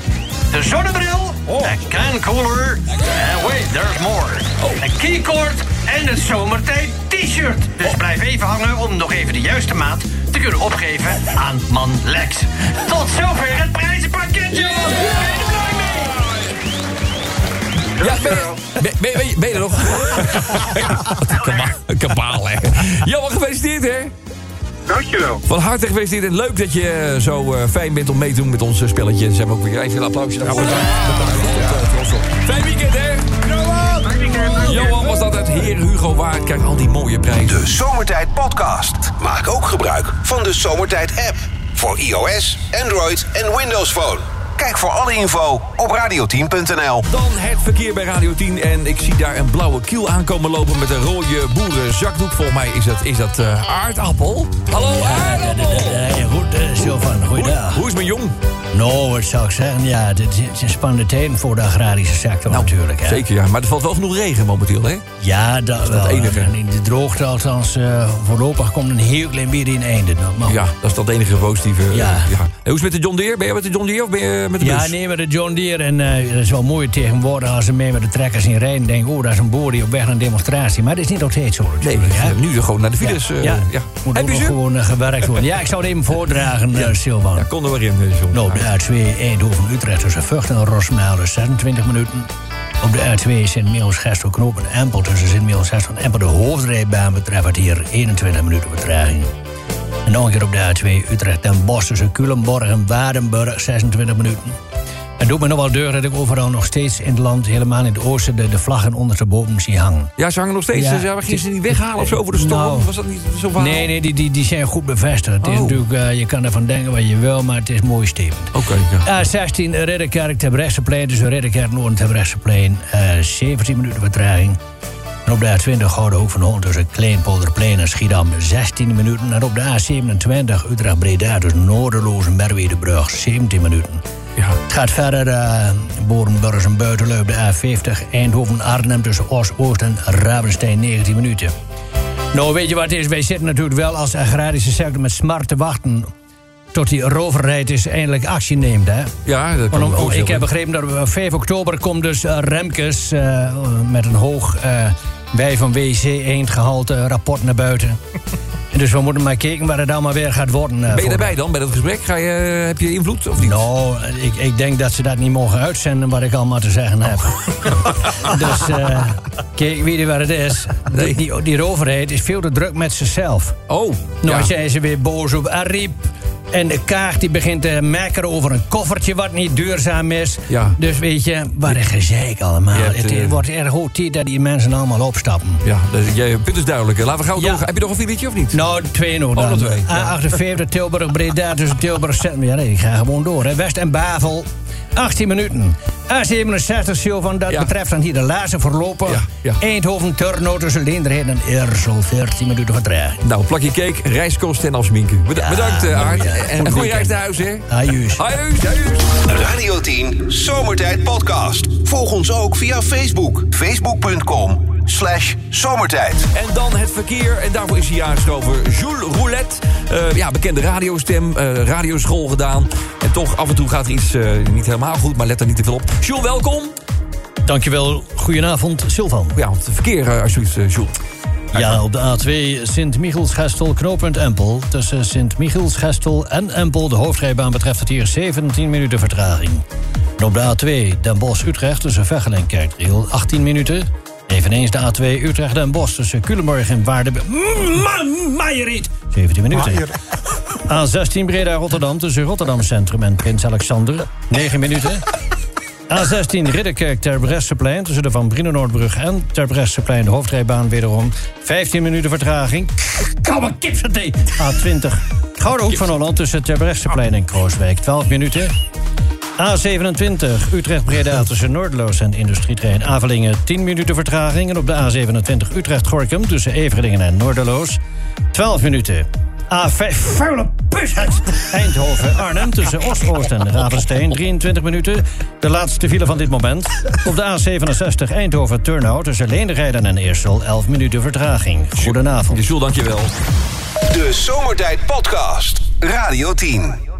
De zonnebril. Een can cooler. En wait, there's more. Een keycord en een zomertijd t-shirt. Dus blijf even hangen om nog even de juiste maat te kunnen opgeven aan man Lex. Tot zover het prijzenpakketje. Ben je er blij mee? Ja, ben, ben, ben, ben, je- ben je er nog? Wat een kabaal, hè. Johan, gefeliciteerd, hè. Dankjewel. Van harte gefeliciteerd en leuk dat je eh, zo eh, fijn bent om mee te doen met ons spelletje. Ze hebben ook weer even een applausje. daarvoor. Bedankt. Eh, trots op. Fijn weekend, hè. Johan was dat uit Heer Hugo Waard. Krijgt al die mooie prijzen. De Zomertijd Podcast. Maak ook gebruik van de Zomertijd app. Voor iOS, Android en Windows Phone. Kijk voor alle info op radioteam.nl. Dan het verkeer bij Radio 10. En ik zie daar een blauwe kiel aankomen lopen met een rode boerenzakdoek. Volgens mij is dat, is dat eh, aardappel. Hallo, aardappel. Ja, goed, uh, Sylvan, Hoe, goeiedag. hoe is mijn jong? Nou, wat zou ik zeggen? Ja, het is- is een spannende tijden voor de agrarische sector natuurlijk. Hè. Zeker, ja. Maar er valt wel genoeg regen momenteel, hè? Ja, dat, wel. het enige. En in de droogte althans, eh, voorlopig komt een heel klein beetje in einde. Ja, dat is dat enige positieve. eh, Ja. En hoe is het met de John Deere? Ben je met de John Deere of ben je met de Ja, nee, met de John Deere. En eh dat is wel mooi tegenwoordig als ze mee met de trekkers in rijden. Denk oh, dat is een boer die op weg naar een demonstratie. Maar dat is niet altijd zo. Nee, natuurlijk, hè? nu gewoon naar de files. ja, ja. moet Heb ook je nog ze? gewoon gewerkt worden. Ja, ik zou het even voordragen, eh Silvan. Ja, kom er maar in, John. Nou, de A2 Eindhoven-Utrecht tussen Vught en Rosmalen 26 minuten. Op de A2 Sint-Michiels-Gestel knopen Empel tussen Sint-Michiels-Gestel en Empel de hoofdrijbaan betreft hier 21 minuten vertraging. En nog een keer op de A2 Utrecht en Bosch tussen Culemborg en Waardenburg 26 minuten. Het doet me nog wel deur dat ik overal nog steeds in het land, helemaal in het oosten, de, de vlaggen ondersteboven zie hangen. Ja, ze hangen nog steeds. Ja. Ja, gingen ze niet weghalen of zo voor de storm? Nou. Was dat niet zo verhaal? Nee, nee, die, die, die zijn goed bevestigd. Het is Oh. natuurlijk, eh, je kan ervan denken wat je wil, maar het is mooi stevend. Oké, ja. A16 Ridderkerk Terbrechtseplein, dus Ridderkerk Noord Terbrechtseplein, eh 17 minuten vertraging. En op de A20 Gouden Hoek van Holland tussen Kleinpolderplein en Schiedam 16 minuten. En op de A27 Utrecht Breda tussen Noorderloos en Merwedebrug 17 minuten. Ja. Het gaat verder, uh, Borenburgers en Buitenleup, de A50 Eindhoven Arnhem tussen Oost, Oost en Ravenstein 19 minuten. Nou, weet je wat het is? Wij zitten natuurlijk wel als agrarische sector met smart te wachten... tot die roverrijd is eindelijk actie neemt, hè? Ja, dat kan ik om- heb begrepen dat op 5 oktober komt dus eh, Remkes... eh, met een hoog eh, wij van WC eendgehalte rapport naar buiten. Dus we moeten maar kijken waar het allemaal weer gaat worden. eh, Ben je daarbij dan, bij dat gesprek? Ga je, eh, heb je invloed of niet? nou, ik, ik denk dat ze dat niet mogen uitzenden wat ik allemaal te zeggen heb. dus eh, kijk, weet je wat het is? Die, die, die overheid is veel te druk met zichzelf. Oh, Nou ja. zijn ze weer boos op Ariep. En de kaart die begint te mekkeren over een koffertje wat niet duurzaam is. Ja. Dus weet je, wat een gezeik allemaal. Hebt, het eh, wordt erg hoog tijd dat die mensen allemaal opstappen. Ja, dus, je punt is duidelijk. Laten we gauw Ja. door. Heb je nog een filetje of niet? Nou, twee nog Oh, dan. nog twee, ja. A48 Tilburg Breda tussen Tilburg Centrum. Ja, nee, ik ga gewoon door. Hè. West en Bavel. 18 minuten. A67 Silvan, dat Ja. betreft dan hier de laatste voorloper. Ja, ja. Eindhoven Turnhout tussen Leendrecht en Eersel. 14 minuten vertraging. Nou, plakje cake, reiskosten en afsminken. Beda- bedankt, ja. En Goed een goede reis naar huis, hè? Ajuus. Ajuus, ajuus. Radio 10 Zomertijd Podcast. Volg ons ook via Facebook. Facebook.com slash zomertijd. En dan het verkeer. En daarvoor is hij aangeschoven. Jules Roulette. Eh, ja, bekende radiostem. eh radioschool gedaan. En toch, af en toe gaat er iets eh, niet helemaal goed. Maar let er niet te veel op. Jules, welkom. Dankjewel. Goedenavond, Silvan. Ja, het verkeer eh, alsjeblieft, Jules. Ja, op de A2 Sint-Michiels-Gestel, knooppunt Empel. Tussen Sint-Michiels-Gestel en Empel, de hoofdrijbaan, betreft het hier 17 minuten vertraging. En op de A2 Den Bosch-Utrecht tussen Veghel en Kerkdriel 18 minuten. Eveneens de A2 Utrecht en Bosch tussen Culemborg en Waardenburg. Mm, Maieriet! 17 minuten. A16 Breda-Rotterdam tussen Rotterdam Centrum en Prins Alexander. 9 minuten. A16 Ridderkerk Terbrechtseplein tussen de Van Brienenoordbrug en Terbrechtseplein de hoofdrijbaan wederom 15 minuten vertraging. Koude kipsaté. A20 Gouden Hoek van Holland tussen Terbrechtseplein en Krooswijk 12 minuten. A27 Utrecht-Breda tussen Noordeloos en Industrietrein Avelingen 10 minuten vertraging. En op de A27 Utrecht-Gorkum tussen Everdingen en Noorderloos 12 minuten. A5 vuile pusheid. Eindhoven-Arnhem tussen Oost-Oost en Ravenstein 23 minuten. De laatste file van dit moment. Op de A67 Eindhoven-Turnhout tussen Leenderheiden en Eersel 11 minuten vertraging. Goedenavond. Jules, dankjewel. De Zomertijd Podcast. Radio 10.